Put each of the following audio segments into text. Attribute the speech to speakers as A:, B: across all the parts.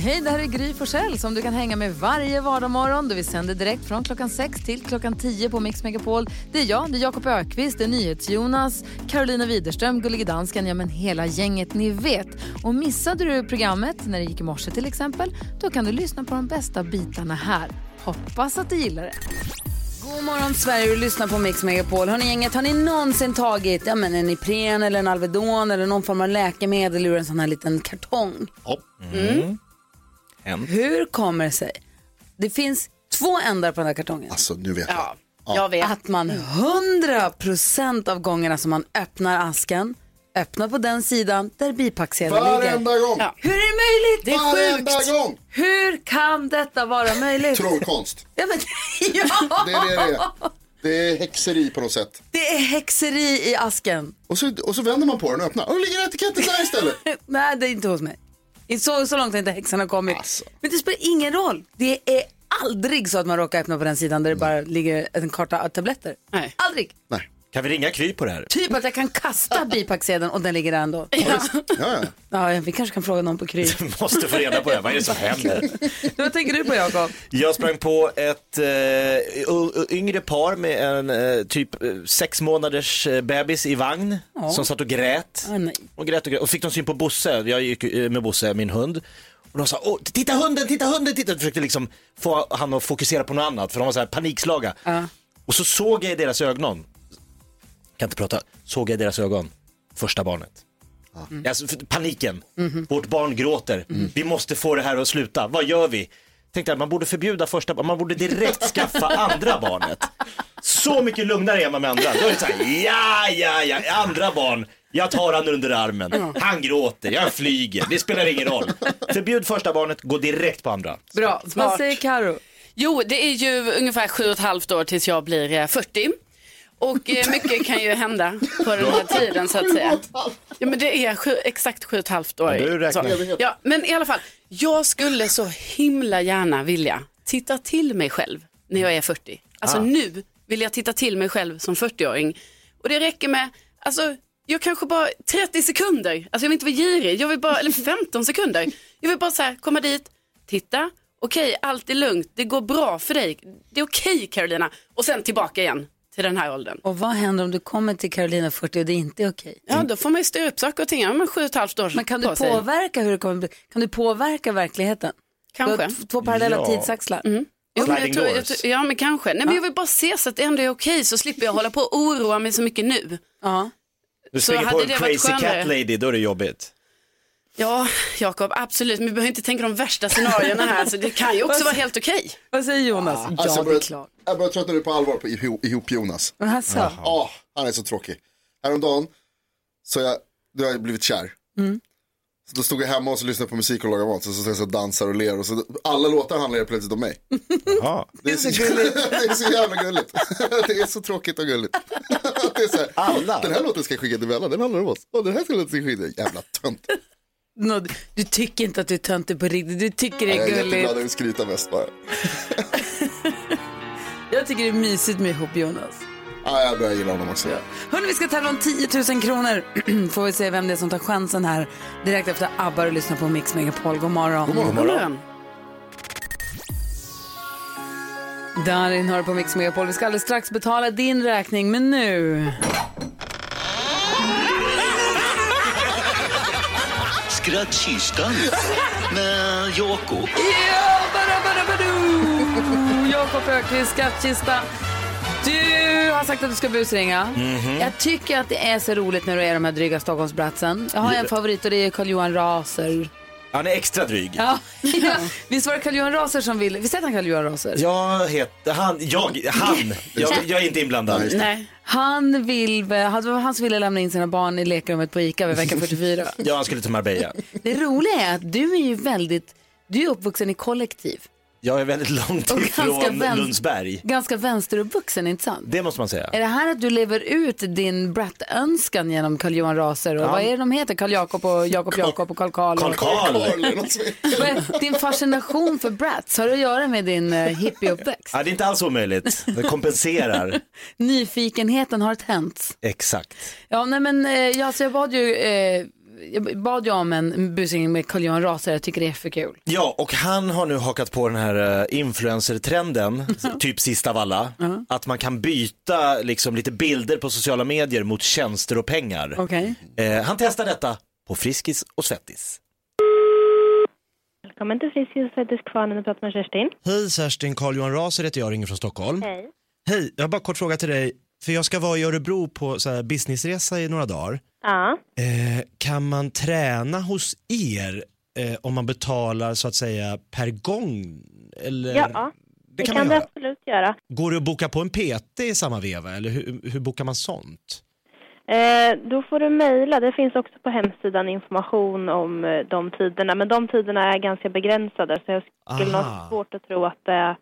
A: Hej, det här är Gry Forssell som du kan hänga med varje vardagsmorgon. Vi sänder direkt från klockan 6 till klockan 10 på Mix Megapol. Det är jag, det är Jakob Ökvist, det är NyhetsJonas, Carolina Widerström, Gullige Dansken, ja men hela gänget ni vet. Och missade du programmet när det gick i morse till exempel, då kan du lyssna på de bästa bitarna här. Hoppas att du gillar det. God morgon Sverige, du lyssnar på Mix Megapol. Hörrni gänget, har ni någonsin tagit ja, men en Ipren eller en Alvedon eller någon form av läkemedel ur en sån här liten kartong? Mm. Hur kommer det sig? Det finns två ändar på den här kartongen.
B: Alltså nu vet jag.
C: Jag vet.
A: Att man 100% av gångerna som man öppnar asken, öppnar på den sidan där bipacksedeln ligger.
B: Varenda gång.
C: Ja.
A: Hur är det möjligt? Det är
B: Varenda
A: sjukt.
B: gång.
A: Hur kan detta vara möjligt?
B: Trollkonst.
A: Ja, men, ja.
B: Det är det det är. Det är häxeri på något sätt.
A: Det är häxeri i asken.
B: Och så, och så vänder man på den och öppnar. Och ligger etiketten där istället.
A: Nej, det är inte hos mig. Så, så långt har inte häxan har kommit.
B: Alltså.
A: Men det spelar ingen roll. Det är aldrig så att man råkar öppna på den sidan där det bara ligger en karta tabletter.
C: Nej.
A: Aldrig.
B: Nej.
D: Kan vi ringa Kry på det här?
A: Typ att jag kan kasta bipacksedeln och den ligger där ändå.
B: Ja, ja.
A: Ja, vi kanske kan fråga någon på Kry.
D: Måste få reda på det. Vad är det som händer?
A: Vad tänker du på Jakob?
D: Jag sprang på ett eh, yngre par med en eh, typ eh, sex månaders eh, bebis i vagn som satt och grät.
A: Ah.
D: Och grät och grät. Och fick de syn på Bosse, jag gick eh, med Bosse, min hund. Och de sa, Åh, titta hunden, titta hunden, titta. Jag försökte liksom få han att fokusera på något annat för de var så här panikslaga. Och så såg jag i deras ögon, kan inte prata, såg jag i deras ögon, första barnet. Alltså, för- paniken, vårt barn gråter, vi måste få det här att sluta, vad gör vi? Tänkte att man borde förbjuda första barnet, man borde direkt skaffa andra barnet. Så mycket lugnare är man med andra. Då är det så här, ja, ja, ja, andra barn, jag tar han under armen, han gråter, jag flyger, det spelar ingen roll. Förbjud första barnet, gå direkt på andra.
A: Bra. Vad säger Karo?
C: Jo, det är ju ungefär sju och ett halvt år tills jag blir eh, 40. Och eh, mycket kan ju hända på den här tiden så att säga. Ja men det är sju, exakt sju och ett halvt år.
D: Ja, du räknar.
C: Så. Ja, men i alla fall, jag skulle så himla gärna vilja titta till mig själv när jag är 40. Alltså
D: Ah.
C: nu vill jag titta till mig själv som 40-åring. Och det räcker med, alltså jag kanske bara 30 sekunder, alltså jag vill inte vara girig, jag vill bara, eller 15 sekunder. Jag vill bara så här, komma dit, titta, okej, allt är lugnt, det går bra för dig, det är okej Carolina, och sen tillbaka igen till den här åldern.
A: Och vad händer om du kommer till Carolina 40 och det inte är okej?
C: Ja, då får man ju styra upp saker och ting, ja, men sju och ett halvt år
A: Men kan du
C: på sig.
A: påverka hur det kommer bli? Kan du påverka verkligheten? Du
C: Kanske.
A: har två parallella
D: Ja.
A: tidsaxlar.
C: Jo, men jag tror, jag, tror- ja men kanske. Nej, men jag vill bara se så att det ändå är okej så slipper jag hålla på och oroa mig så mycket nu.
A: Ja.
D: Du
C: Så
D: springer på
C: hade
D: en crazy
C: skönare?
D: cat lady, då är det jobbigt.
C: Ja, Jakob, absolut. Men vi behöver inte tänka de värsta scenarierna här. Så det kan ju också vara helt okej.
A: Vad säger Jonas? Ja,
B: Alltså, jag,
A: det är
B: börjar,
A: klart.
B: jag börjar tröttna nu på allvar på ihop, ihop Jonas.
A: Alltså,
B: Ja, han är så tråkig. Häromdagen så jag, då har jag blivit kär. Så då stod jag hemma och så lyssnade på musik och lagade mat. Så, så, så, så dansar och ler. Och så, alla låtar handlar helt plötsligt om mig.
D: Jaha.
B: Det är så, gulligt. det är så jävla gulligt. det är så tråkigt och gulligt. det är så här,
D: Alla?
B: Den här låten ska jag skicka till Bella, den handlar om oss. Och den här ska jag skicka till Jävla tönt.
A: Nå, du- du tycker inte att du är töntig på riktigt, du tycker det
B: Jag
A: är
B: är jätteglad, jag
A: gulligt.
B: vill skryta mest bara.
A: Jag tycker det är mysigt med ihop Jonas.
B: Ja, jag börjar gilla honom också.
A: Hörni, vi ska tävla om 10 000 kronor. Får vi se vem det är som tar chansen här direkt efter ABBA och lyssnar på Mix Megapol. God morgon. God
C: God morgon.
A: Darin hör på Mix Megapol. Vi ska alldeles strax betala din räkning, men nu...
E: Skrattkistan med Jakob.
A: Ja, bara, bara, bara, Jakob Öqvist, skattkista. Du har sagt att du ska busringa. Jag tycker att det är så roligt när du är de här dryga Stockholmsbratsen. Jag har en favorit och det är Carl-Johan Raser.
D: Han är extra dryg.
A: Ja, ja. Visst var det Carl-Johan Raser som ville, visst hette han Carl-Johan Raser?
D: Jag heter, han, jag, han, jag, jag är inte inblandad.
C: Nej.
A: Han vill, var han som ville lämna in sina barn i lekrummet på ICA vid vecka 44.
D: Ja, han skulle till Marbella.
A: Det roliga är att du är ju väldigt, du är uppvuxen i kollektiv.
F: Jag är väldigt långt
A: Och ganska
F: ifrån
A: vän-
F: Lundsberg.
A: Ganska vänsteruppvuxen, inte sant?
F: Det måste man säga.
A: Är det här att du lever ut din Brat-önskan genom Carl-Johan Raser och
F: Ja.
A: vad är det de heter? Karl Jakob och Jakob Jakob och Karl Karl?
F: Karl
A: och-
F: Karl.
A: Vad är- Din fascination för Brats, har det att göra med din eh, hippieuppväxt?
F: Ja, det är inte alls omöjligt. Det kompenserar.
A: Nyfikenheten har tänts.
F: Exakt.
A: Ja, nej men eh, ja, alltså jag bad ju, eh, jag bad ju om en busring med Carl-Johan Raser, jag tycker det är för kul.
F: Ja, och han har nu hakat på den här uh, influencer-trenden, typ sist av alla, att man kan byta liksom lite bilder på sociala medier mot tjänster och pengar.
A: Okej.
F: Eh, han testar detta på Friskis och Svettis.
G: Välkommen till Friskis och Svettis Kvarnen och pratar med Kerstin.
D: Hej Kerstin, Carl-Johan Raser heter jag, ringer från Stockholm.
G: Hej.
D: Hej, jag har bara kort fråga till dig. För jag ska vara i Örebro på så här businessresa i några dagar.
G: Ja,
D: Eh, kan man träna hos er eh, om man betalar så att säga per gång? Eller?
G: ja
D: det
G: det
D: kan man göra.
G: absolut göra.
D: Går det att boka på en PT i samma veva eller hur, hur bokar man sånt?
G: Eh, då får du mejla. Det finns också på hemsidan information om eh, de tiderna. Men de tiderna är ganska begränsade så jag skulle
D: Aha.
G: ha svårt att tro att det är...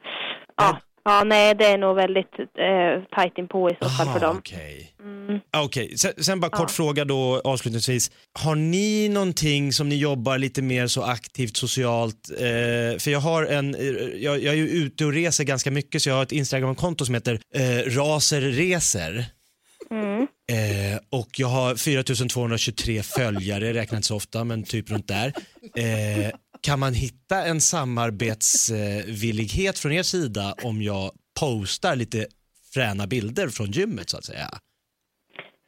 G: Ja, ja, nej, det är nog väldigt eh, tajt inpå i så fall för dem.
D: Okej.
G: Mm.
D: Ah, Okej, sen, sen bara kort fråga då avslutningsvis. Har ni någonting som ni jobbar lite mer så aktivt socialt? Eh, för jag har en, eh, jag, jag är ju ute och reser ganska mycket så jag har ett Instagramkonto som heter eh, Raserreser.
G: Mm.
D: Eh, och jag har 4223 följare, räknar inte så ofta men typ runt där. Eh, kan man hitta en samarbetsvillighet från er sida om jag postar lite fräna bilder från gymmet så att säga?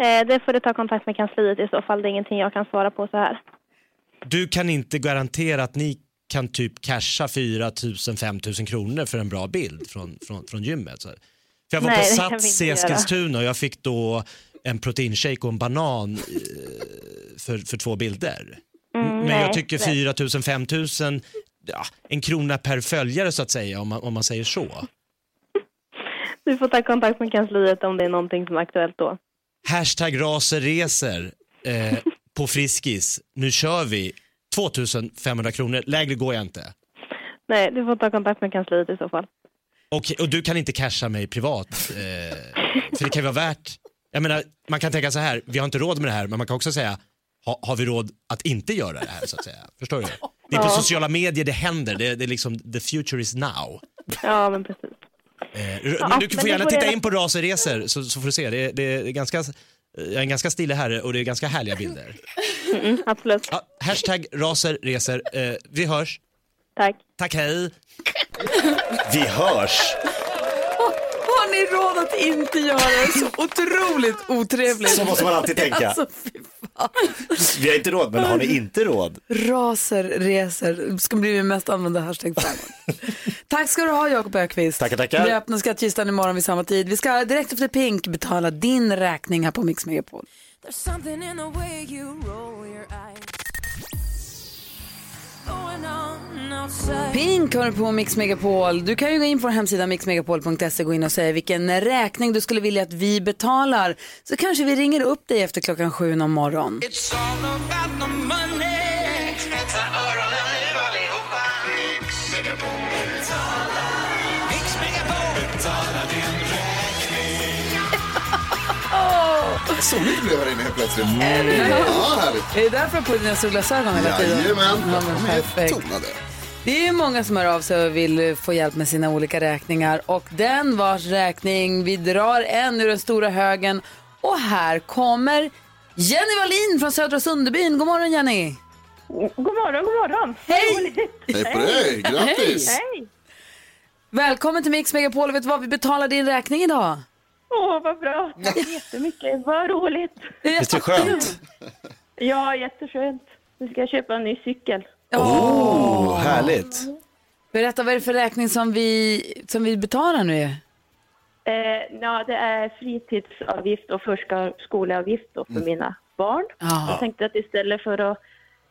G: Eh, det får du ta kontakt med kansliet i så fall. Det är ingenting jag kan svara på så här.
D: Du kan inte garantera att ni kan typ casha 4 000 5 000 kronor för en bra bild från, från, från gymmet. Så. För jag var
G: Nej,
D: på Sats i. Eskilstuna och jag fick då en proteinshake och en banan eh, för, för två bilder.
G: Mm,
D: Men
G: nej,
D: jag tycker
G: det-
D: 4 000 5 000, ja, en krona per följare så att säga om man, om man säger så.
G: Du får ta kontakt med kansliet om det är någonting som är aktuellt då.
D: Hashtag raserreser eh, på Friskis. Nu kör vi 2500 kronor, lägre går jag inte.
G: Nej, du får ta kontakt med kansliet i så fall.
D: Okej, och du kan inte casha mig privat? Eh, för det kan ju vara värt... Jag menar, man kan tänka så här, vi har inte råd med det här, men man kan också säga, ha, har vi råd att inte göra det här så att säga? Förstår du? Det är på
G: Ja.
D: sociala medier det händer, det, det är liksom, the future is now.
G: Ja, men precis.
D: Eh,
G: Ja,
D: men du
G: men
D: får
G: det
D: gärna
G: får
D: titta
G: reda-
D: in på Raserresor så, så får du se, det, det är ganska, jag är en ganska stilig herre och det är ganska härliga bilder.
G: Mm, absolut.
D: Ja, hashtag raserresor, eh, vi hörs.
G: Tack.
D: Tack, hej.
F: Vi hörs.
A: Ni råd att inte göra det? Så otroligt otrevligt.
F: Så måste man alltid tänka.
A: Alltså.
F: Vi har inte råd, men har ni inte råd?
A: Raser, reser, ska bli min mest använda hashtag framåt. Tack ska du ha Jakob Ökvist.
F: Tackar, tackar.
A: Vi öppnar skattkistan imorgon vid samma tid. Vi ska direkt efter Pink betala din räkning här på Mix Megapol. Pink du på Mix Megapol. Du kan ju gå in på vår hemsida mixmegapol.se gå in och säga vilken räkning du skulle vilja att vi betalar. Så kanske vi ringer upp dig efter klockan sju om morgon.
B: Soligt blev här inne helt plötsligt.
A: Hur?
B: Ja, härligt.
A: Är det därför du har på dina solglasögon hela tiden?
B: Jajamän, de är tonade.
A: Det är många som hör av sig och vill eh, få hjälp med sina olika räkningar. Och den vars räkning, vi drar en ur den stora högen. Och här kommer Jenny Wallin från Södra Sunderbyn. God morgon Jenny!
G: God morgon, god morgon.
A: Hej!
B: Hej på dig, grattis.
G: Hej!
A: Välkommen till Mix Megapol. Vet du vad vi betalar din räkning idag?
G: Åh, vad bra. Tack så jättemycket. Vad roligt.
F: Visst är det skönt?
G: Ja, jätteskönt. Nu ska jag köpa en ny cykel.
F: Oh, härligt.
A: Berätta vad är det för räkning som vi, som vi betalar nu?
G: Eh, ja, det är fritidsavgift och förskoleavgift då för mina barn.
A: Ja.
G: Jag tänkte att istället för att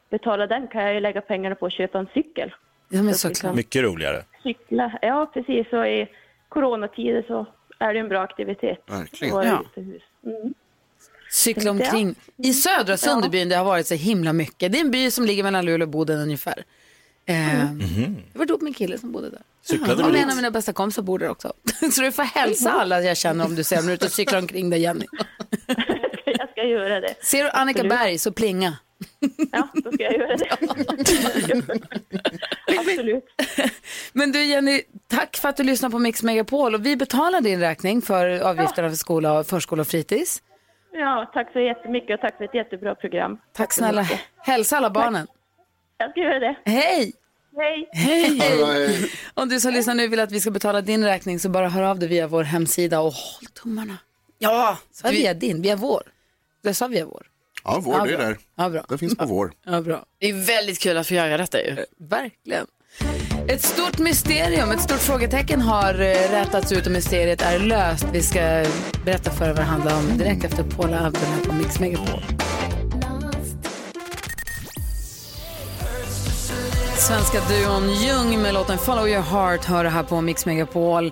G: betala den kan jag ju lägga pengarna på att köpa en cykel.
A: Ja, men såklart.
F: Mycket roligare.
G: Cykla, ja precis. Och i coronatider så är det en bra aktivitet.
B: Verkligen.
G: Vara
A: Ja.
G: utomhus. Mm.
A: Cykla omkring. I södra Sunderbyn det har varit så himla mycket. Det är en by som ligger mellan Luleå och Boden ungefär. Eh. Jag var ihop med en kille som bodde där.
D: Cyklade
A: och
D: du
A: en
D: dit?
A: av mina bästa kompisar bor där också. Så du får hälsa alla jag känner om du ser mig ute och cyklar omkring dig Jenny.
F: Jag ska göra det.
A: Ser du Annika
F: Absolut.
A: Berg så plinga.
F: Ja, då ska jag göra det. Absolut.
A: Men du Jenny, tack för att du lyssnar på Mix Megapol och vi betalar din räkning för avgifterna för skola, förskola och fritids.
F: Ja, tack så jättemycket och tack för ett jättebra program.
A: Tack
F: så
A: snälla.
F: mycket.
A: Hälsa alla barnen.
F: Jag ska göra det.
A: Hej!
F: Hej!
A: Hej!
B: Right.
A: Om du som lyssnar nu vill att vi ska betala din räkning så bara hör av dig via vår hemsida och håll tummarna.
C: Ja,
A: Sa jag via din? Via vår? Jag sa via vår.
B: Ja, vår,
A: Ja,
B: det är där.
A: Ja, bra.
B: Det finns på vår.
A: Ja, bra.
C: det är väldigt kul att få göra detta ju.
A: Verkligen. Ett stort mysterium, ett stort frågetecken har eh, rätats ut och mysteriet är löst. Vi ska berätta för er vad det handlar om direkt efter Paula Abdul här på Mix Megapol. Svenska duon Ljung med låten Follow your heart hör det här på Mix Megapol.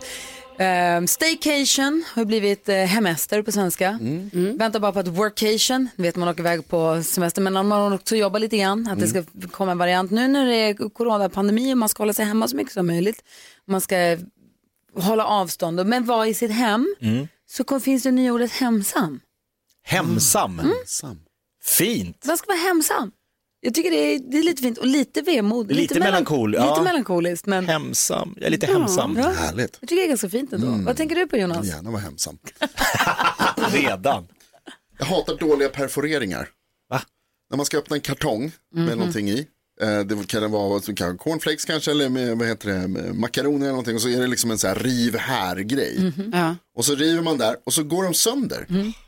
A: Um, staycation har blivit uh, hemester på svenska. Mm. Väntar bara på att workation, du vet man åker iväg på semester men man också jobbar lite grann, att det ska komma en variant. Nu när det är coronapandemi och man ska hålla sig hemma så mycket som möjligt, man ska hålla avstånd men vara i sitt hem,
D: Mm.
A: så kom, finns det nya ordet hemsam.
D: Hemsam.
B: Sam.
D: Fint.
A: Man ska vara hemsam. Jag tycker det är, det är lite fint och lite vemod.
D: Lite melankol,
A: Lite
D: ja.
A: melankoliskt men
D: Hemsam. Jag är lite hemsam.
A: Ja.
B: Härligt.
A: jag tycker det är ganska fint ändå. Vad tänker du på Jonas?
B: Gärna vara hemsam.
D: Redan.
B: Jag hatar dåliga perforeringar.
D: Va?
B: När man ska öppna en kartong med
A: Mhm.
B: någonting i. eh, Det kan vara kan- cornflakes kanske eller med, vad heter det, makaroner eller någonting. Och så är det liksom en så här riv här grej.
A: Mhm.
C: Ja.
B: Och så river man där och så går de sönder.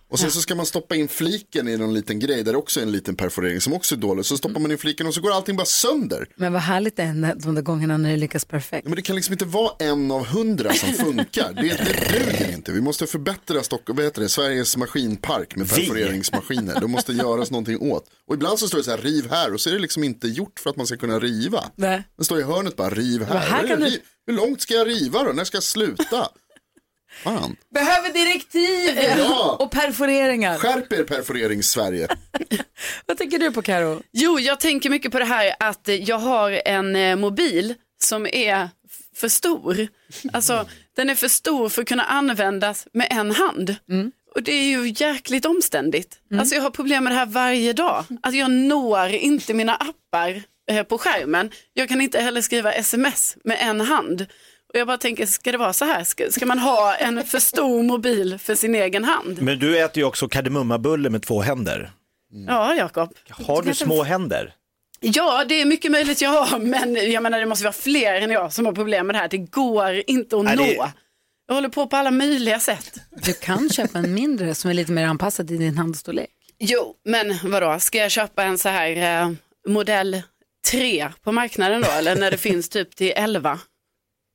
B: Och sen så ska man stoppa in fliken i någon liten grej där det också är en liten perforering som också är dålig. Så stoppar man in fliken och så går allting bara sönder.
A: Men vad härligt det är de där gångerna när det lyckas perfekt.
B: Ja, Men det kan liksom inte vara en av hundra som funkar. Det, det duger inte. Vi måste förbättra Stock, vad heter det, Sveriges maskinpark med perforeringsmaskiner. Det måste göras någonting åt. Och ibland så står det så här, riv här och så är det liksom inte gjort för att man ska kunna riva.
A: Nej.
B: Det står i hörnet bara, riv här.
A: Här kan du-?
B: Hur långt ska jag riva då? När ska jag sluta? Fan.
A: Behöver direktiv
B: Ja.
A: och perforeringar.
B: Skärp er perforerings-Sverige.
A: Vad tänker du på Karo?
C: Jo, jag tänker mycket på det här att jag har en eh, mobil som är för stor. Alltså, den är för stor för att kunna användas med en hand. Och det är ju jäkligt omständigt. Alltså jag har problem med det här varje dag. Att jag når inte mina appar eh, på skärmen. Jag kan inte heller skriva sms med en hand. Och jag bara tänker, ska det vara så här? Ska, ska man ha en för stor mobil för sin egen hand?
D: Men du äter ju också kardemummabulle med två händer.
C: Ja, Jakob.
D: Har du små händer?
C: Ja, det är mycket möjligt jag har, men jag menar det måste vara fler än jag som har problem med det här. Det går inte att
D: Nej,
C: nå.
D: det-
C: Jag håller på på alla möjliga sätt.
A: Du kan köpa en mindre som är lite mer anpassad till din handstorlek.
C: Jo, men vadå, ska jag köpa en så här eh, modell 3 på marknaden då, eller när det finns typ till 11?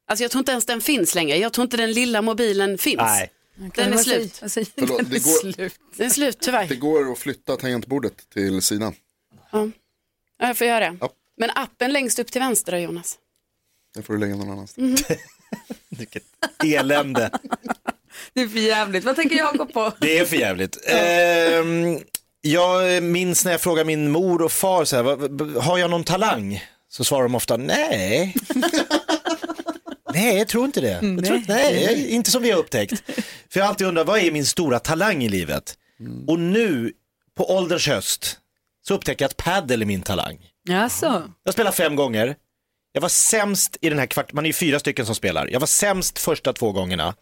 C: Alltså jag tror inte ens den finns längre. Jag tror inte den lilla mobilen finns.
D: Nej.
C: Den är slut.
B: Förlåt,
A: Den är
B: det går-
A: slut.
C: Den är slut tyvärr.
B: Det går att flytta tangentbordet till sidan.
C: Ja, jag får göra det.
B: Ja.
C: Men appen längst upp till vänster då Jonas?
B: Den får du lägga någon annanstans.
D: Vilket elände.
A: Det är för jävligt. Vad tänker Jakob på?
D: Det är för jävligt. Ehm, jag minns när jag frågar min mor och far, så här, "Vad- vad- har jag någon talang? Så svarar de ofta nej. Nej, jag tror inte det. Jag tror, nej, inte som vi har upptäckt. För jag har alltid undrat, vad är min stora talang i livet? Och nu, på ålderns höst, så upptäcker jag att paddel är min talang.
A: Alltså.
D: Jag spelar fem gånger. Jag var sämst i den här kvart, man är ju fyra stycken som spelar. Jag var sämst första två gångerna.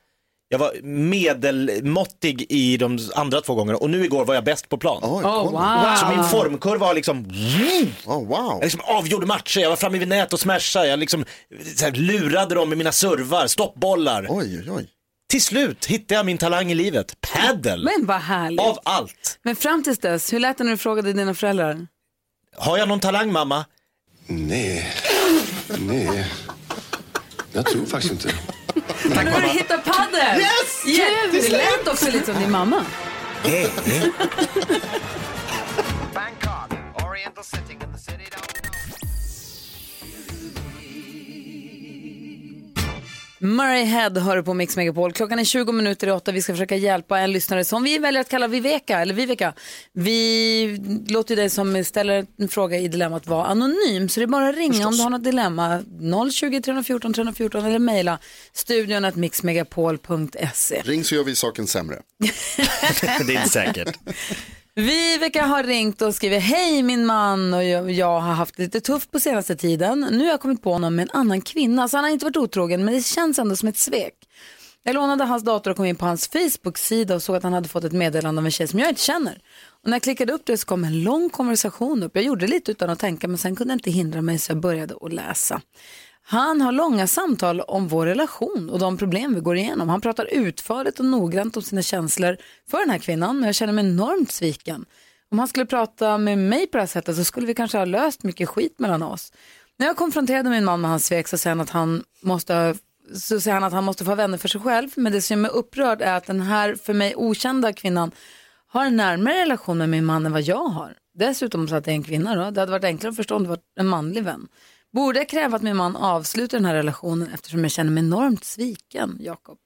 D: Jag var medelmåttig i de andra två gångerna och nu igår var jag bäst på plan.
B: Oj,
A: Oh, wow.
D: Så min formkurva var liksom,
B: Oh, wow.
D: jag liksom avgjorde matcher, jag var framme vid nät och smashade, jag liksom så här, lurade dem med mina servar, stoppbollar.
B: Oj, oj, oj.
D: Till slut hittade jag min talang i livet, paddle.
A: Men vad härligt.
D: Av allt.
A: Men fram tills dess, hur lät det när du frågade dina föräldrar?
D: Har jag någon talang mamma?
H: Nej, nej. Jag tror faktiskt inte.
A: Nu har du hittat padel! Yes! Det lät också lite som din mamma.
D: Nej.
A: Murray Head hör du på Mix Megapol. Klockan är 20 minuter i åtta. Vi ska försöka hjälpa en lyssnare som vi väljer att kalla Viveka. Eller Viveka. Vi låter dig som ställer en fråga i dilemmat vara anonym. Så det är bara att ringa om du har något dilemma. 020 314 314 eller mejla studion att mixmegapol.se.
B: Ring så gör vi saken sämre.
D: det är inte säkert.
A: Viveka har ringt och skriver Hej min man och jag, jag har haft det lite tufft på senaste tiden. Nu har jag kommit på honom med en annan kvinna. Så han har inte varit otrogen men det känns ändå som ett svek. Jag lånade hans dator och kom in på hans Facebook-sida och såg att han hade fått ett meddelande av en tjej som jag inte känner. Och när jag klickade upp det så kom en lång konversation upp. Jag gjorde det lite utan att tänka men sen kunde jag inte hindra mig så jag började att läsa. Han har långa samtal om vår relation och de problem vi går igenom. Han pratar utförligt och noggrant om sina känslor för den här kvinnan men jag känner mig enormt sviken. Om han skulle prata med mig på det här sättet så skulle vi kanske ha löst mycket skit mellan oss. När jag konfronterade min man med hans svek så säger han att han måste så säger han att han måste få vänner för sig själv. Men det som gör mig upprörd är att den här för mig okända kvinnan har en närmare relation med min man än vad jag har. Dessutom så att det är en kvinna då. Det hade varit enklare att förstå om det var en manlig vän. Borde jag kräva att min man avslutar den här relationen eftersom jag känner mig enormt sviken, Jakob?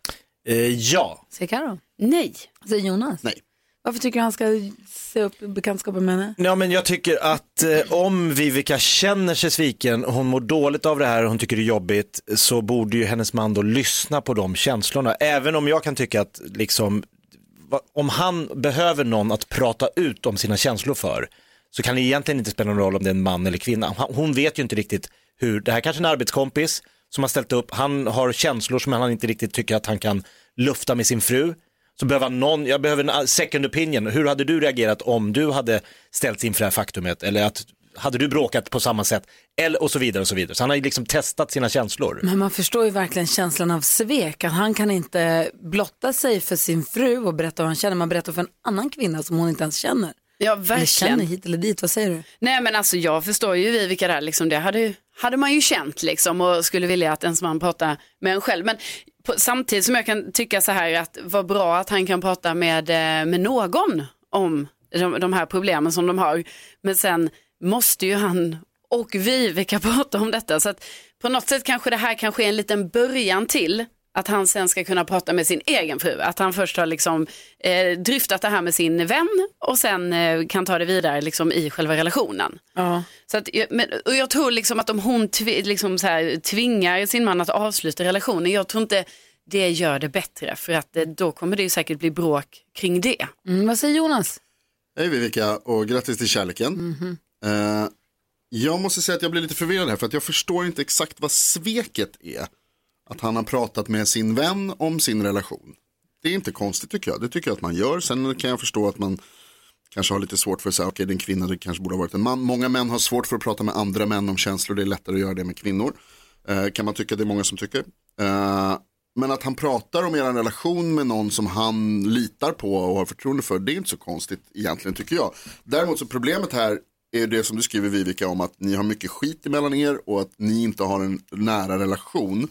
D: Eh, ja.
A: Säger Karo?
C: Nej.
A: Säger Jonas?
B: Nej.
A: Varför tycker du han ska se upp bekantskapen med henne?
D: Ja, men jag tycker att eh, om Vivica känner sig sviken, hon mår dåligt av det här, hon tycker det är jobbigt, så borde ju hennes man då lyssna på de känslorna. Även om jag kan tycka att liksom, va- om han behöver någon att prata ut om sina känslor för, så kan det egentligen inte spela någon roll om det är en man eller kvinna. Hon vet ju inte riktigt hur, det här kanske är en arbetskompis som har ställt upp, han har känslor som han inte riktigt tycker att han kan lufta med sin fru. Så behöver han någon, jag behöver en ah, second opinion. Hur hade du reagerat om du hade ställts inför det här faktumet? Eller att, hade du bråkat på samma sätt? Eller, och så vidare och så vidare. Så han har ju liksom testat sina känslor.
A: Men man förstår ju verkligen känslan av svek. Att han kan inte blotta sig för sin fru och berätta vad han känner. Man berättar för en annan kvinna som hon inte ens känner.
C: Ja,
A: Eller
C: verkligen.
A: känner hit eller dit, vad säger du?
C: Nej men alltså jag förstår ju vi vilka det är, liksom, det hade, hade man ju känt liksom och skulle vilja att ens man pratar med en själv. Men på, samtidigt som jag kan tycka så här att vad bra att han kan prata med, eh, med någon om de, de här problemen som de har. Men sen måste ju han och vi vilka prata om detta. Så att på något sätt kanske det här kanske är en liten början till att han sen ska kunna prata med sin egen fru. Att han först har liksom, eh, dryftat det här med sin vän och sen eh, kan ta det vidare liksom, i själva relationen.
A: Ja.
C: Så att, jag- men, och jag tror liksom att om hon tv, liksom så här, tvingar sin man att avsluta relationen, jag tror inte det gör det bättre för att eh, då kommer det ju säkert bli bråk kring det.
A: Mm, vad säger Jonas?
B: Hej Vivica och grattis till kärleken. Eh, jag måste säga att jag blir lite förvirrad här för att jag förstår inte exakt vad sveket är. Att han har pratat med sin vän om sin relation. Det är inte konstigt tycker jag. Det tycker jag att man gör. Sen kan jag förstå att man kanske har lite svårt för att säga, okej det är en kvinna, det kanske borde ha varit en man. Många män har svårt för att prata med andra män om känslor, det är lättare att göra det med kvinnor. Eh, kan man tycka, det är många som tycker. Eh, men att han pratar om er relation med någon som han litar på och har förtroende för, det är inte så konstigt egentligen tycker jag. Däremot så problemet här är det som du skriver Vivica om att ni har mycket skit emellan er och att ni inte har en nära relation.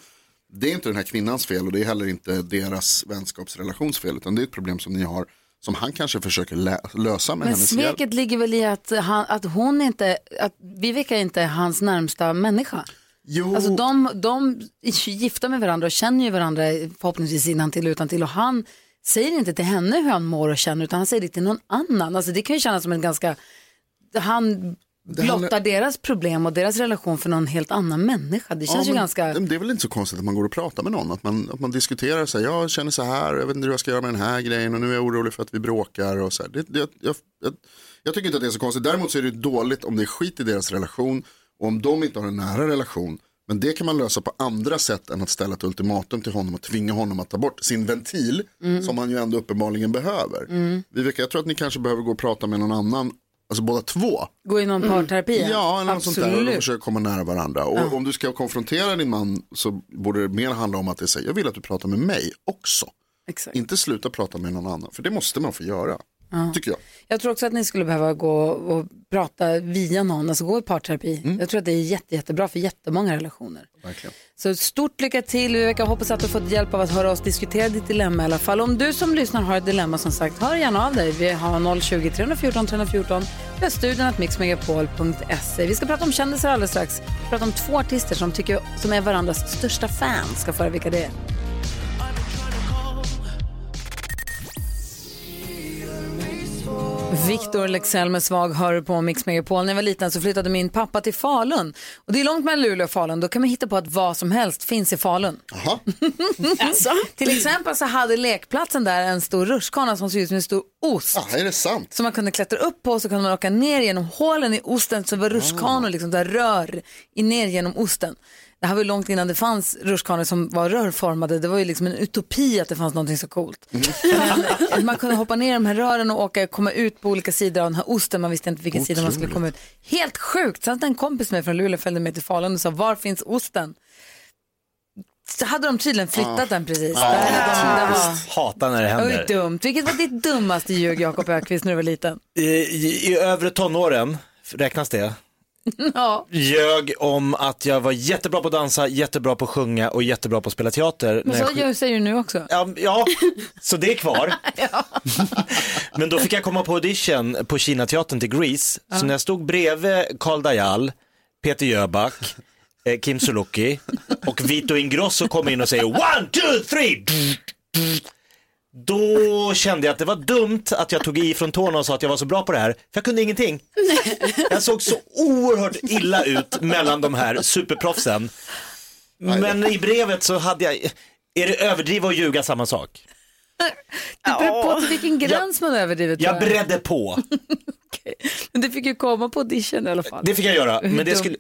B: Det är inte den här kvinnans fel och det är heller inte deras vänskapsrelations fel utan det är ett problem som ni har som han kanske försöker lösa med
A: Men
B: hennes hjälp.
A: sveket ligger väl i att, han, att hon inte, att Viveka inte är hans närmsta människa.
B: Jo.
A: Alltså de, de är gifta med varandra och känner ju varandra förhoppningsvis innan till utan till och han säger inte till henne hur han mår och känner utan han säger det till någon annan. Alltså det kan ju kännas som en ganska, han blottar deras problem och deras relation för någon helt annan människa. Det känns ju
B: men,
A: ganska...
B: men Det är väl inte så konstigt att man går och pratar med någon. Att man, att man diskuterar så här, jag känner så här, jag vet inte hur jag ska göra med den här grejen och nu är jag orolig för att vi bråkar och så här. Det, det, jag, jag, jag tycker inte att det är så konstigt. Däremot så är det dåligt om det är skit i deras relation och om de inte har en nära relation. Men det kan man lösa på andra sätt än att ställa ett ultimatum till honom och tvinga honom att ta bort sin ventil
A: Mm.
B: som han ju ändå uppenbarligen behöver.
A: Mm.
B: Viveka, jag tror att ni kanske behöver gå och prata med någon annan, alltså båda två.
A: Gå i någon parterapi?
B: Ja, eller något sånt där. Och försöka komma nära varandra. Och
A: Ja.
B: om du ska konfrontera din man så borde det mer handla om att det säger, jag vill att du pratar med mig också.
A: Exakt.
B: Inte sluta prata med någon annan, för det måste man få göra. Tycker jag.
A: Jag tror också att ni skulle behöva gå och prata via någon, alltså gå i parterapi.
B: Mm.
A: Jag tror att det är jätte, jättebra för jättemånga relationer.
B: Verkligen.
A: Så stort lycka till Viveka, hoppas att du fått hjälp av att höra oss diskutera ditt dilemma i alla fall. Om du som lyssnar har ett dilemma som sagt, hör gärna av dig. Vi har 020 314 314. Vi har studion att mixmegapol.se. Vi ska prata om kändisar alldeles strax. Vi ska prata om två artister som, tycker, som är varandras största fans. Ska få höra vilka det är. Victor Lexell med Svag hör på Mix Megapol. När jag var liten så flyttade min pappa till Falun. Och det är långt mellan Luleå och Falun. Då kan man hitta på att vad som helst finns i Falun.
C: Alltså?
A: till exempel så hade lekplatsen där en stor rutschkana som såg ut som en stor ost.
B: Ah, är det sant?
A: Som man kunde klättra upp på och så kunde man åka ner genom hålen i osten så var rutschkanor liksom där rör i ner genom osten. Det här var ju långt innan det fanns rutschkanor som var rörformade. Det var ju liksom en utopi att det fanns någonting så coolt. Men man kunde hoppa ner i de här rören och åka, komma ut på olika sidor av den här osten. Man visste inte vilken sida man skulle komma ut. Helt sjukt. Sen en kompis med från Luleå följde med till Falun och sa, var finns osten? Så hade de tydligen flyttat den precis.
D: Ja.
A: Där de, det var,
D: Hatar när det händer.
A: dumt. Vilket var ditt dummaste ljug, Jakob Ökvist, när du var liten?
D: I, i, I övre tonåren, räknas det?
A: ja.
D: Ljög om att jag var jättebra på att dansa, jättebra på att sjunga och jättebra på att spela teater.
A: Men
D: jag
A: så gör, säger du nu också.
D: Ja, ja, så det är kvar. Men då fick jag komma på audition på Kinateatern till Grease. Så när jag stod bredvid Karl Dajal, Peter Jöback, eh, Kim Sulocki och Vito Ingrosso kom in och säger one, two, three. Då kände jag att det var dumt att jag tog i från tårna och sa att jag var så bra på det här, för jag kunde ingenting. Jag såg så oerhört illa ut mellan de här superproffsen. Men i brevet så hade jag, är det överdriva och ljuga samma sak?
A: Det beror på till vilken gräns man överdriver. tror
D: Jag beredde på.
A: Men det fick ju komma på audition i alla fall.
D: Det fick jag göra, men det skulle,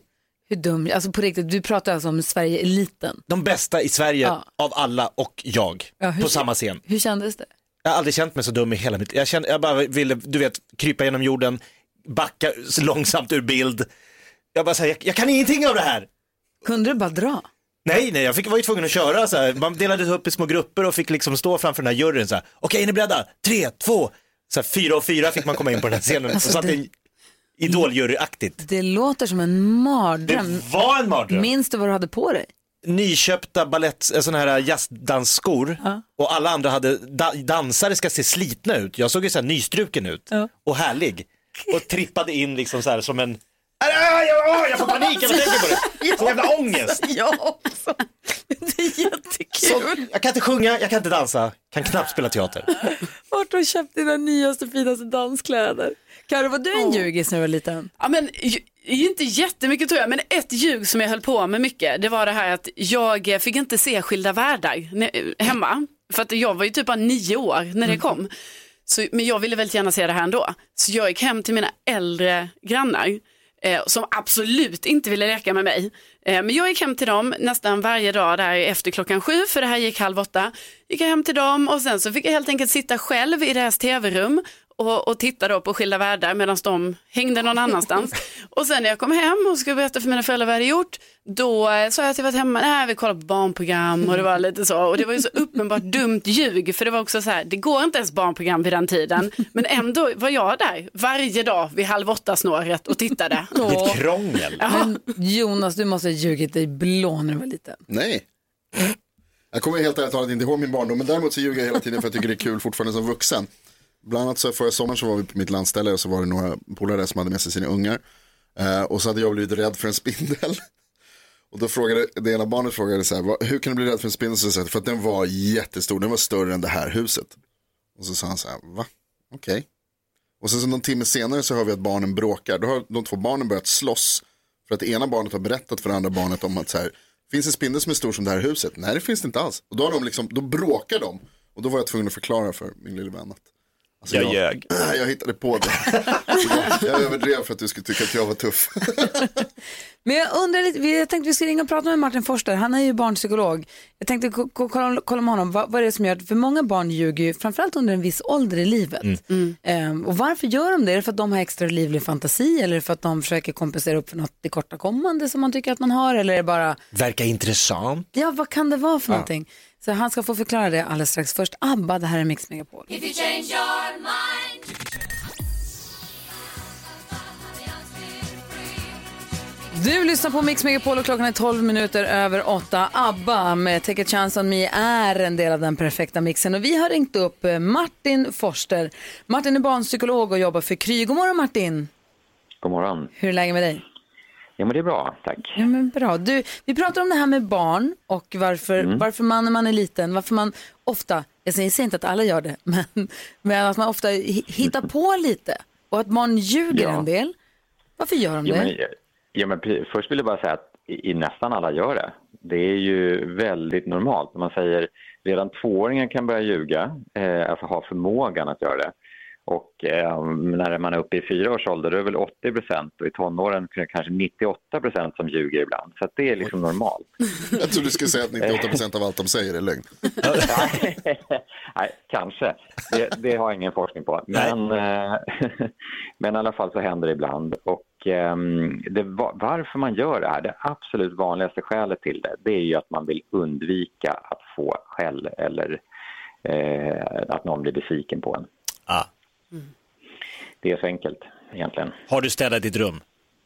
A: Hur dum, alltså på riktigt, du pratar alltså om Sverige-eliten.
D: de bästa i Sverige
A: Ja.
D: av alla och jag
A: Ja, hur-
D: på samma scen.
A: Hur kändes det?
D: Jag har aldrig känt mig så dum i hela mitt liv. Jag, kände, jag bara ville, du vet, krypa genom jorden, backa så långsamt ur bild. Jag bara säger, jag, jag kan ingenting av det här.
A: Kunde du bara dra?
D: Nej, nej, jag fick, var ju tvungen att köra så här. Man delades upp i små grupper och fick liksom stå framför den här juryn så här. Okej, är ni beredda? Tre, två, så här, fyra och fyra fick man komma in på den här scenen.
A: Alltså,
D: och satt
A: det-
D: en idoljuryaktigt.
A: Det låter som en mardröm.
D: Det var en mardröm.
A: Minns du vad du hade på dig?
D: nyköpta balett, eh, såna här jazzdansskor och alla andra hade, da, dansare ska se slitna ut. Jag såg ju så här nystruken ut och härlig och trippade in liksom så här som en Ah, ja, jag får panik när jag tänker på det. Så jävla ångest.
A: Jag också. Det är jättekul.
D: Jag kan inte sjunga, jag kan inte dansa, kan knappt spela teater.
A: Vart har du köpt dina nyaste finaste danskläder? Karo, var du en ljugis när du var liten?
C: Ja, men, inte jättemycket tror jag, men ett ljug som jag höll på med mycket, det var det här att jag fick inte se Skilda världar hemma. För att jag var ju typ bara nio år när det kom. Så, men jag ville väldigt gärna se det här ändå. Så jag gick hem till mina äldre grannar eh, som absolut inte ville leka med mig. Eh, men jag gick hem till dem nästan varje dag där efter klockan sju, för det här gick halv åtta. Gick jag hem till dem och sen så fick jag helt enkelt sitta själv i deras tv-rum och, och titta då på Skilda världar medan de hängde någon annanstans. och sen när jag kom hem och skulle berätta för mina föräldrar vad jag hade gjort, då eh, sa jag att jag varit hemma, nej vi kollar på barnprogram och det var lite så. Och det var ju så uppenbart dumt ljug, för det var också så här, det går inte ens barnprogram vid den tiden. Men ändå var jag där varje dag vid halv åtta snåret och tittade.
A: Åh.
D: krångel.
A: Men Jonas, du måste ha ljugit dig blå när du var liten.
B: Nej. Jag kommer helt ärligt talat inte ihåg min barndom, men däremot så ljuger jag hela tiden för jag tycker det är kul fortfarande som vuxen. Bland annat så förra sommaren så var vi på mitt landställe och så var det några polare där som hade med sig sina ungar. Eh, och så hade jag blivit rädd för en spindel. Och då frågade, det ena barnet frågade så här, "Vad- hur kan du bli rädd för en spindel? Så här, för att den var jättestor, den var större än det här huset. Och så sa han så här, va? Okej. Och sen så någon timme senare så hör vi att barnen bråkar. Då har de två barnen börjat slåss. För att det ena barnet har berättat för det andra barnet om att så här, finns en spindel som är stor som det här huset? Nej det finns det inte alls. Och då, har de liksom, då bråkar de. Och då var jag tvungen att förklara för min lille vän att alltså,
D: Jag ljög.
B: Jag hittade på det. jag, jag överdrev för att du skulle tycka att jag var tuff.
A: Men jag undrar lite, vi- jag tänkte vi skulle ringa och prata med Martin Forster, han är ju barnpsykolog. Jag tänkte ko- ko- kolla, kolla med honom, vad, vad är det som gör, för många barn ljuger ju framförallt under en viss ålder i livet. Ehm, och varför gör de det? Är det för att de har extra livlig fantasi eller för att de försöker kompensera upp för något tillkortakommande som man tycker att man har eller är det bara,
D: Verkar intressant.
A: ja vad kan det vara för
D: Ja.
A: någonting? Så han ska få förklara det alldeles strax. Först ABBA, det här är Mix Megapol.
I: If you change your mind.
A: Du lyssnar på Mix Megapol och klockan är 12 minuter över 8. ABBA med Take a chance on me är en del av den perfekta mixen. Och vi har ringt upp eh, Martin Forster. Martin är barnpsykolog och jobbar för Kry. God morgon Martin!
I: God morgon!
A: Hur är läget med dig?
I: Ja, men det är bra, tack.
A: Ja, men bra. Du, vi pratar om det här med barn och varför,
I: Mm.
A: varför man när man är liten, varför man ofta, jag säger inte att alla gör det, men, men att man ofta hi- hittar på lite och att barn ljuger
I: Ja.
A: en del. Varför gör de
I: Ja,
A: det?
I: men, ja, men först vill jag bara säga att i, i nästan alla gör det. Det är ju väldigt normalt. När man säger redan tvååringar kan börja ljuga, eh, alltså ha förmågan att göra det. Och eh, när man är uppe i fyra års ålder då är det väl 80 procent och i tonåren kanske 98 procent som ljuger ibland. Så det är liksom normalt.
B: Jag tror du skulle säga att 98% av allt de säger är lögn.
I: Nej, kanske. Det, det har jag ingen forskning på. Men, eh, men i alla fall så händer det ibland. Och ehm, det, va- varför man gör det här, det absolut vanligaste skälet till det, det är ju att man vill undvika att få skäll eller eh, att någon blir besviken på en.
D: Ah.
I: Det är så enkelt egentligen.
D: Har du städat ditt rum?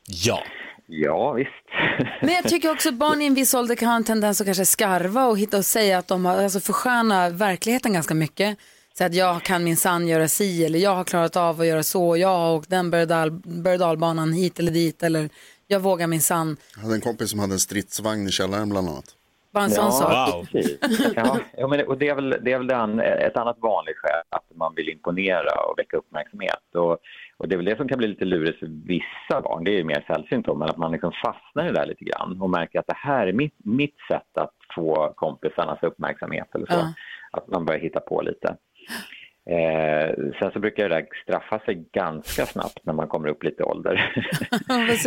D: Ja.
I: Ja, visst.
A: Men jag tycker också att barn i en viss ålder kan ha en tendens att kanske skarva och hitta och säga att de har, alltså försköna verkligheten ganska mycket. Så att jag kan min sann göra si eller jag har klarat av att göra så, jag har åkt den berg dalbanan hit eller dit eller jag vågar min sann.
B: Jag hade en kompis som hade en stridsvagn i källaren bland annat.
A: Bara en sån sak.
I: precis. Ja, ja, men det, och det är väl, det är väl den, ett annat vanligt skäl, att man vill imponera och väcka uppmärksamhet. Och, och det är väl det som kan bli lite lurigt för vissa barn, det är ju mer sällsynt men att man liksom fastnar i det där lite grann och märker att det här är mitt, mitt sätt att få kompisarnas uppmärksamhet eller så.
A: Ja.
I: Att man börjar hitta på lite. Eh, sen så brukar det där straffa sig ganska snabbt när man kommer upp lite ålder.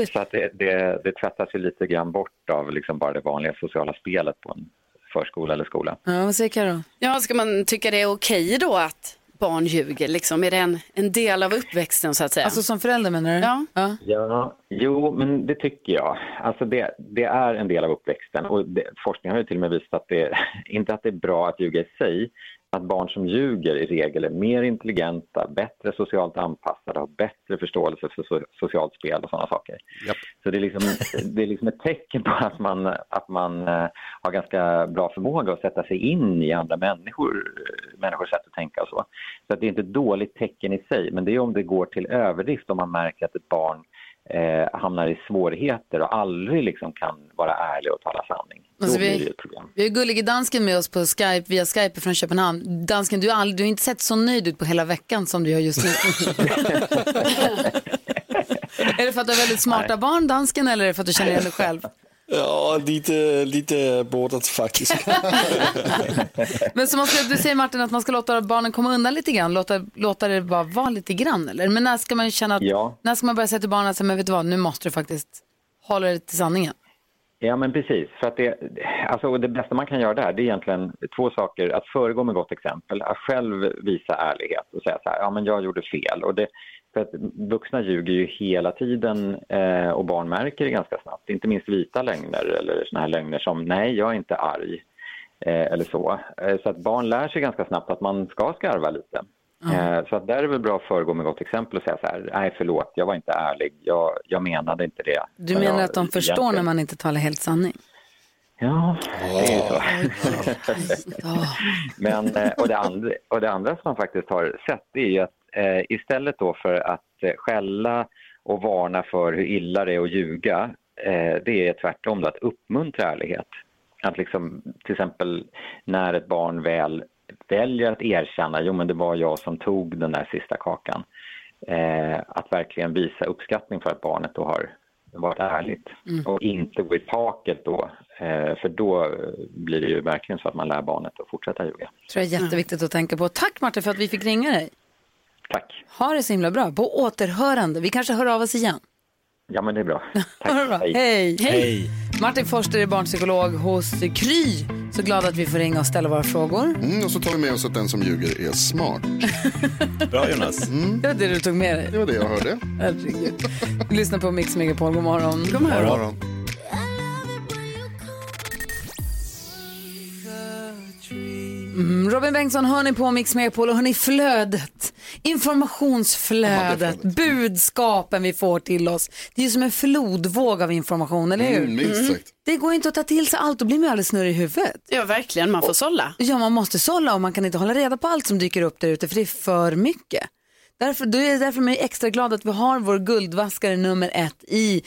I: så att det, det, det tvättas ju lite grann bort av liksom bara det vanliga sociala spelet på en förskola eller skola.
A: Ja, vad säger Karo?
C: Ja, ska man tycka det är okej då att barn ljuger? Liksom? Är det en, en del av uppväxten så att säga?
A: Alltså som förälder menar du?
C: Ja.
A: ja.
I: Ja, jo, men det tycker jag. Alltså det, det är en del av uppväxten och det, forskningen har ju till och med visat att det, inte att det är bra att ljuga i sig, att barn som ljuger i regel är mer intelligenta, bättre socialt anpassade, har bättre förståelse för so, socialt spel och sådana saker. Så det är, liksom, det är liksom ett tecken på att man, att man eh, har ganska bra förmåga att sätta sig in i andra människor, människors sätt att tänka och så. Så att det är inte ett dåligt tecken i sig, men det är om det går till överdrift om man märker att ett barn eh, hamnar i svårigheter och aldrig liksom kan vara ärlig och tala sanning.
A: Alltså,
I: Då
A: vi-
I: blir det ett problem.
A: Vi har gullige dansken med oss på Skype, via Skype från Köpenhamn. Dansken, du har, aldrig, du har inte sett så nöjd ut på hela veckan som du gör just nu. är det för att du har väldigt smarta barn, dansken, eller är det för att du känner igen dig själv?
J: Ja, lite, lite bordet faktiskt.
A: Men så man ska, du säger Martin att man ska låta barnen komma undan lite grann, låta, låta det bara vara lite grann, eller? Men när ska man känna att,
I: Ja.
A: när ska man börja säga till barnen att men vet du vad, nu måste du faktiskt hålla dig till sanningen?
I: Ja, men precis. För att det, alltså, det bästa man kan göra där det är egentligen två saker. Att föregå med gott exempel, att själv visa ärlighet och säga så här, ja men jag gjorde fel. Och det, för att vuxna ljuger ju hela tiden eh, och barn märker det ganska snabbt. Inte minst vita lögner eller såna här lögner som nej, jag är inte arg. Eh, eller så. Eh, så att barn lär sig ganska snabbt att man ska skarva lite. Eh, Så att där är det väl bra att föregå med gott exempel och säga så här, nej förlåt, jag var inte ärlig, jag, jag menade inte det.
A: Du
I: Men
A: menar
I: jag,
A: att de förstår
I: egentligen-
A: när man inte talar helt sanning?
I: Ja, det är ju så. Men, eh, och, det andra, och det andra som man faktiskt har sett är ju att eh, istället då för att eh, skälla och varna för hur illa det är att ljuga, eh, det är tvärtom då, att uppmuntra ärlighet. Att liksom, till exempel när ett barn väl väljer att erkänna, jo men det var jag som tog den där sista kakan. Eh, att verkligen visa uppskattning för att barnet då har varit ärligt
A: Mm.
I: och inte gå i taket då. Eh, för då eh, blir det ju verkligen så att man lär barnet att fortsätta ljuga.
A: tror jag är jätteviktigt att tänka på. Tack Martin för att vi fick ringa dig.
I: Tack.
A: Ha det så himla bra. På återhörande. Vi kanske hör av oss igen.
I: Ja men det är bra.
A: Det bra. Hej.
I: Hej.
A: Martin Forster är barnpsykolog hos Kry. Så glad att vi får ringa och ställa våra frågor.
B: Mm, och så tar vi med oss att den som ljuger är smart.
D: Bra Jonas.
B: Mm.
A: Det var det du tog med dig.
B: Det var det jag hörde.
A: Herregud. Lyssna på Mix Megapol. God morgon. God
B: morgon. God morgon.
A: Mm, Robin Bengtsson hör ni på Mix Megapol och hör ni flödet. Informationsflödet, budskapen vi får till oss. Det är ju som en flodvåg av information, eller hur?
B: Mm, minst sagt.
A: Det går inte att ta till sig allt, då blir man ju alldeles snurrig i huvudet.
C: Ja, verkligen. Man får sålla.
A: Ja, man måste sålla och man kan inte hålla reda på allt som dyker upp där ute för det är för mycket. Därför, då är det därför man är extra glad att vi har vår guldvaskare nummer ett i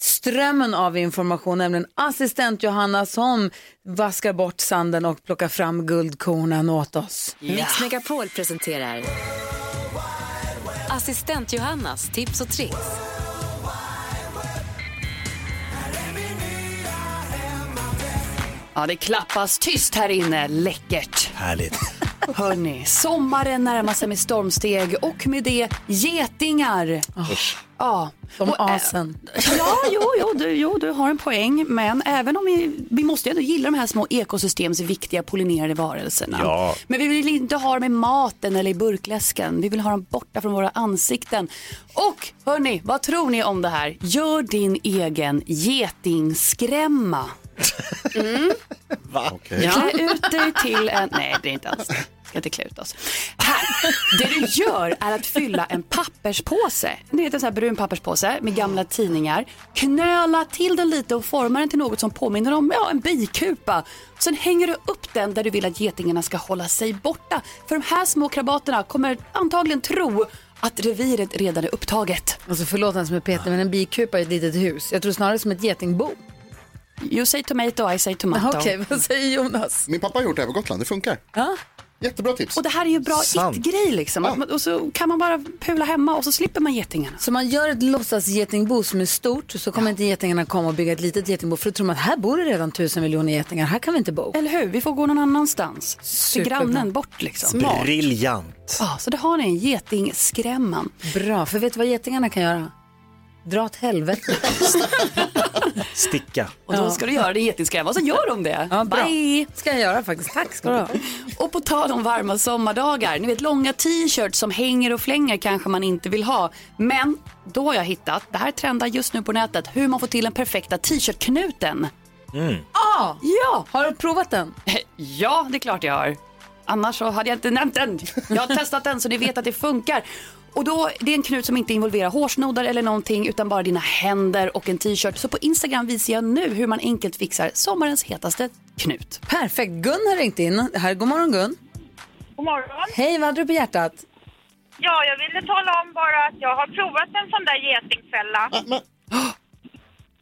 A: strömmen av information, nämligen assistent Johanna som vaskar bort sanden och plockar fram guldkornen åt oss.
K: Mix Megapol presenterar Assistent Johannas tips och tricks.
L: Ja, det klappas tyst här inne. Läckert.
D: Härligt.
L: Hörni, sommaren närmar sig med stormsteg och med det getingar. Ja.
A: Som
L: Och, äh,
A: asen.
L: Ja, jo, jo, du, jo, du har en poäng. Men även om vi, vi måste ju ändå gilla de här små ekosystemsviktiga pollinerade varelserna.
D: Ja.
L: Men vi vill inte ha dem i maten eller i burkläsken. Vi vill ha dem borta från våra ansikten. Och hörni, vad tror ni om det här? Gör din egen getingskrämma. Mm.
D: Va?
L: Klä ut dig till en... Nej, det är inte alls det. Ska inte klä ut oss. Här. Det du gör är att fylla en papperspåse. Det är en sån här brun papperspåse med gamla tidningar. Knöla till den lite och forma den till något som påminner om ja, en bikupa. Sen hänger du upp den där du vill att getingarna ska hålla sig borta. För de här små krabaterna kommer antagligen tro att reviret redan är upptaget.
A: Alltså förlåt den som är Peter, men en bikupa är ett litet hus. Jag tror snarare som ett getingbo.
L: You say tomato, I say tomato.
A: Okej, vad säger Jonas?
B: Min pappa har gjort det här på Gotland, det funkar.
A: Ja.
B: Jättebra tips.
L: Och det här är ju bra
B: Sant.
L: it-grej liksom. Man- Och så kan man bara pula hemma och så slipper man getingarna.
A: Så man gör ett låtsasgetingbo som är stort så kommer inte getingarna komma och bygga ett litet getingbo för då tror man att här bor det redan tusen miljoner getingar, här kan vi inte bo.
L: Eller hur? Vi får gå någon annanstans. Till grannen bort liksom.
D: Briljant.
L: Ja, så då har ni en getingskrämman.
A: Bra, för vet du vad getingarna kan göra? Dra åt helvete.
D: Sticka.
L: Och då ska du göra din getingskrämma och så gör de det.
A: Ja, bra.
L: Bye!
A: ska jag göra faktiskt. Tack ska du ha.
L: Och på tal om varma sommardagar, ni vet långa t-shirts som hänger och flänger kanske man inte vill ha. Men då har jag hittat, det här trendar just nu på nätet, hur man får till den perfekta t-shirtknuten.
D: Mm.
A: Ah,
L: Ja!
A: har du provat den?
L: Ja, det är klart jag har. Annars så hade jag inte nämnt den. Jag har testat den så ni vet att det funkar. Och då, det är en knut som inte involverar hårsnoddar eller någonting utan bara dina händer och en t-shirt. Så på Instagram visar jag nu hur man enkelt fixar sommarens hetaste knut.
A: Perfekt. Gun har ringt in. Här, god morgon Gun.
M: God morgon.
A: Hej, vad hade du på hjärtat?
M: Ja, jag ville tala om bara att jag har provat en sån där getingfälla.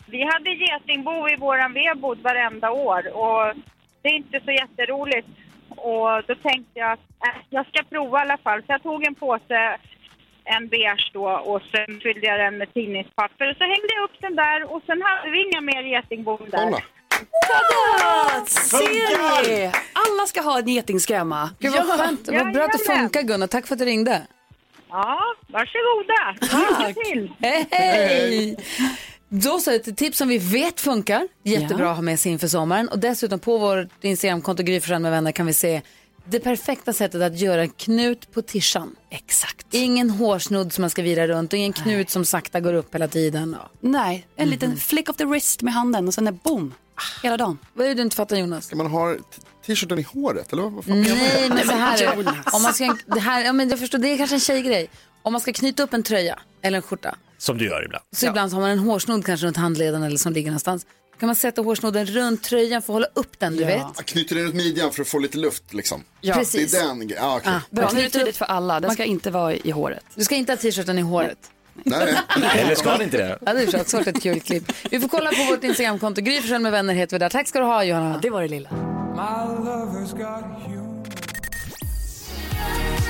M: Vi hade getingbo i våran vedbod varenda år och det är inte så jätteroligt. Och då tänkte jag att äh, jag ska prova i alla fall. Så jag tog en påse, en beige då och sen fyllde jag den med tidningspapper och så hängde jag upp den där och sen hade vi inga mer getingbon där.
B: Kolla.
L: Ser ni? Alla ska ha en getingskrämma.
A: Gud vad skönt. Vad bra att det funkar Gun och tack för att du ringde.
M: Ja, varsågoda. Till.
A: Hej, hej! Då så, ett tips som vi vet funkar. Jättebra att ha med sig inför sommaren. Och dessutom på vårt Instagramkonto Gry med vänner kan vi se det perfekta sättet att göra en knut på tishan.
L: Exakt.
A: Ingen hårsnodd som man ska vira runt och ingen knut som sakta går upp hela tiden. Ja.
L: Nej, en liten flick of the wrist med handen och sen är boom. Hela dagen.
A: Vad är det du inte fattar Jonas?
B: Ska man ha t-shirten i håret eller vad fan
A: Nej, men så här är det. Om man ska, det här, ja, men jag förstår, det är kanske en tjejgrej. Om man ska knyta upp en tröja eller en skjorta
D: Som du gör ibland.
A: så ibland har man en hårsnodd kanske runt handleden eller som ligger någonstans. Kan man sätta hårsnodden runt tröjan för att hålla upp den, du vet.
B: Jag knyter den runt midjan för att få lite luft liksom.
L: Ja.
A: Precis.
B: Det är den grejen. Ah, okej.
A: Ah,
L: Bra, nu är det tydligt för alla. Den ska inte vara i håret.
A: Du ska inte ha t-shirten i håret.
B: Nej, nej.
D: Eller ska det inte det?
A: Ja, det är svårt ett kul klipp. Vi får kolla på vårt Instagramkonto. Gry med vänner heter vi där. Tack ska du ha Johanna.
L: Det var det lilla.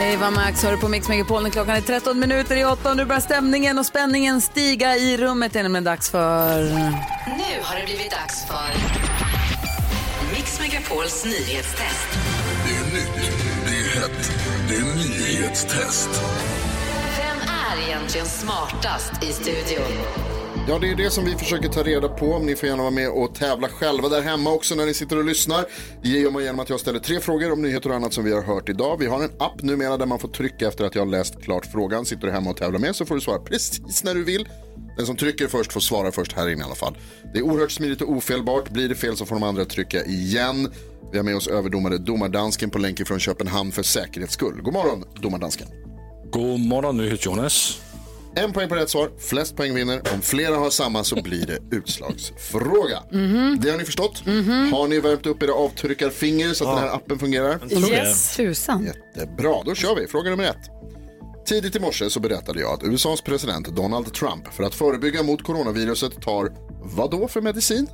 A: Eva Max hör du på Mix Megapol när klockan är 13 minuter i 8 och nu börjar stämningen och spänningen stiga i rummet. Det är nämligen dags för...
K: Nu har det blivit dags för Mix Megapols nyhetstest.
H: Det är nytt, det är hett, det är nyhetstest.
K: Vem är egentligen smartast i studion?
B: Ja, det är det som vi försöker ta reda på. Ni får gärna vara med och tävla själva där hemma också när ni sitter och lyssnar. Det gör man genom att jag ställer tre frågor om nyheter och annat som vi har hört idag. Vi har en app numera där man får trycka efter att jag har läst klart frågan. Sitter du hemma och tävlar med så får du svara precis när du vill. Den som trycker först får svara först här inne i alla fall. Det är oerhört smidigt och ofelbart. Blir det fel så får de andra trycka igen. Vi har med oss överdomare Domardansken på länken från Köpenhamn för säkerhets skull. God morgon, Domardansken.
N: God morgon, NyhetsJonas.
B: En poäng på rätt svar, flest poäng vinner. Om flera har samma så blir det utslagsfråga.
A: Mhm.
B: Det har ni förstått. Har ni värmt upp era avtryckarfinger så att den här appen fungerar?
A: Yes. Tusan.
B: Jättebra, då kör vi. Fråga nummer ett. Tidigt i morse så berättade jag att USAs president Donald Trump för att förebygga mot coronaviruset tar vad då för medicin?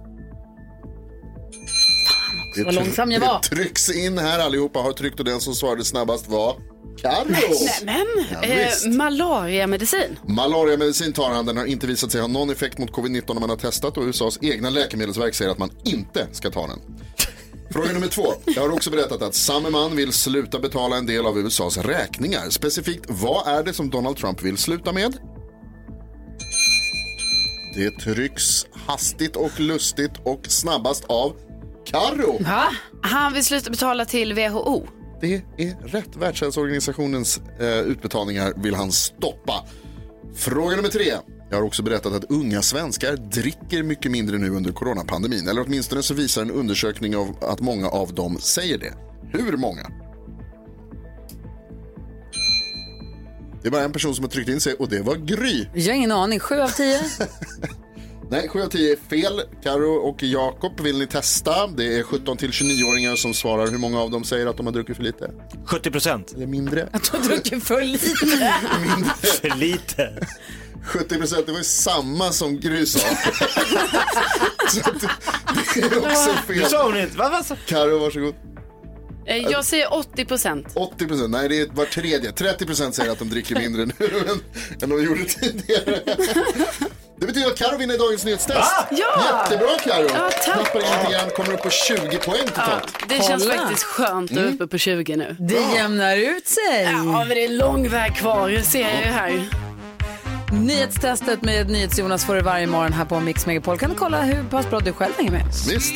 B: Det
A: vad långsam jag var.
B: Det trycks in här allihopa har tryckt och den som svarade snabbast var Carro.
C: Nämen,
B: Ja,
C: eh, malariamedicin.
B: Malariamedicin tar han, den har inte visat sig ha någon effekt mot covid-19 när man har testat och USAs egna läkemedelsverk säger att man inte ska ta den. Fråga nummer två. Jag har också berättat att samme man vill sluta betala en del av USAs räkningar. Specifikt, vad är det som Donald Trump vill sluta med? Det trycks hastigt och lustigt och snabbast av Karo.
C: Va? Han vill sluta betala till WHO.
B: Det är rätt. Världshälsoorganisationens eh, utbetalningar vill han stoppa. Fråga nummer tre. Jag har också berättat att unga svenskar dricker mycket mindre nu under coronapandemin. Eller åtminstone så visar en undersökning av att många av dem säger det. Hur många? Det är bara en person som har tryckt in sig och det var Gry.
A: Jag har ingen aning. Sju av tio.
B: Nej, 7 av 10 är fel. Karo och Jakob, vill ni testa? Det är 17 till 29-åringar som svarar. Hur många av dem säger att de har druckit för lite?
D: 70 procent.
B: Eller mindre.
A: Att du har druckit för lite.
D: För lite.
B: 70 procent, det var ju samma som Gry sa. Så det är också fel.
D: Du sa hon inte, vad var så?
B: Karo, varsågod.
C: Eh, Jag säger 80 procent.
B: 80 procent, nej det är var tredje. 30 procent säger att de dricker mindre nu än, än de gjorde tidigare. Det betyder att Karo vinner dagens nyhetstest.
C: Va? Ja!
B: Jättebra Karo.
C: Ja, tack.
B: Knappar in lite grann, kommer upp på 20 poäng
C: Ja,
B: totalt.
C: det känns
A: Kolla.
C: faktiskt skönt att vara uppe på 20 nu.
A: Det jämnar ut sig.
C: Ja, men det är lång väg kvar, det ser jag ju här.
A: Nyhetstestet med NyhetsJonas får du varje morgon här på Mix Megapol. Kan du kolla hur pass bra du själv hänger med?
B: Visst.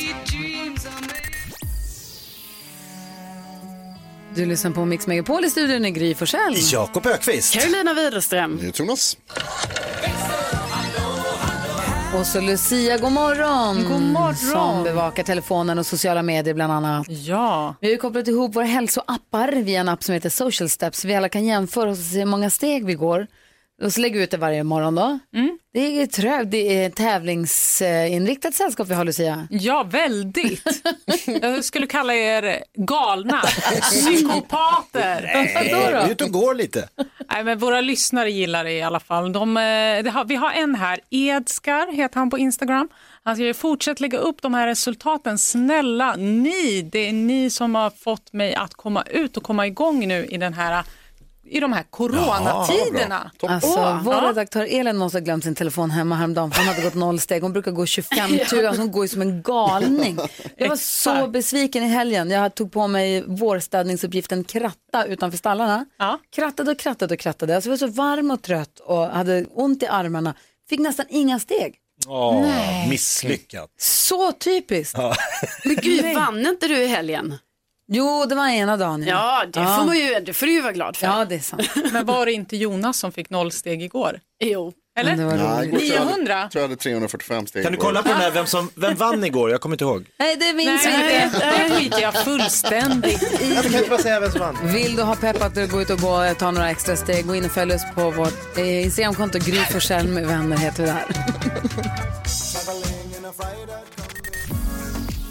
A: Du lyssnar på Mix Megapol i studion i Gry Forssell.
D: Jakob Ökvist.
C: Carolina Widerström.
B: Jonas.
A: Och så Lucia, god morgon.
O: God morgon.
A: Som bevakar telefonen och sociala medier bland annat.
O: Ja.
A: Vi har ju kopplat ihop våra hälsoappar via en app som heter Social Steps. Vi alla kan jämföra och se hur många steg vi går. Och så lägger vi ut det varje morgon då.
O: Mm.
A: Det är trögt, det är tävlingsinriktat sällskap vi har Lucia.
O: Ja, väldigt. Jag skulle kalla er galna, psykopater.
A: Vadå då?
D: Ut och går lite.
O: Nej, men våra lyssnare gillar det i alla fall. De, eh, det har, vi har en här, Edskar heter han på Instagram. Han säger fortsätt lägga upp de här resultaten. Snälla ni, det är ni som har fått mig att komma ut och komma igång nu i den här i de här coronatiderna.
A: Alltså,
O: Åh,
A: vår
O: ja.
A: redaktör Elin måste ha glömt sin telefon hemma häromdagen för han hade gått noll steg. Hon brukar gå 25 000, alltså hon går ju som en galning. Jag var så besviken i helgen. Jag tog på mig vårstädningsuppgiften kratta utanför stallarna. Krattade och krattade och krattade. Alltså jag var så varm och trött och hade ont i armarna. Fick nästan inga steg. Nej.
D: misslyckat.
A: Så typiskt.
D: Ja.
C: Men gud, vann inte du i helgen?
A: Jo, det var ena dagen.
C: Ja, det, Får man ju, det får du ju vara glad för.
A: Ja, det är sant.
O: Men var det inte Jonas som fick noll steg igår?
C: Jo.
O: Eller?
B: Nej, igår tror jag hade-
O: 900?
B: tror jag hade 345 steg.
D: Kan du kolla på den här, vem, som, vem vann igår? Jag kommer inte ihåg.
A: Nej, det minns
O: Nej,
A: inte.
O: det skiter jag fullständigt i.
D: Jag kan inte bara säga vem som vann.
A: Vill du ha pepp att gå ut och gå och ta några extra steg, gå in och följ oss på vårt eh, Instagramkonto. Gry Forssell med vänner heter vi där.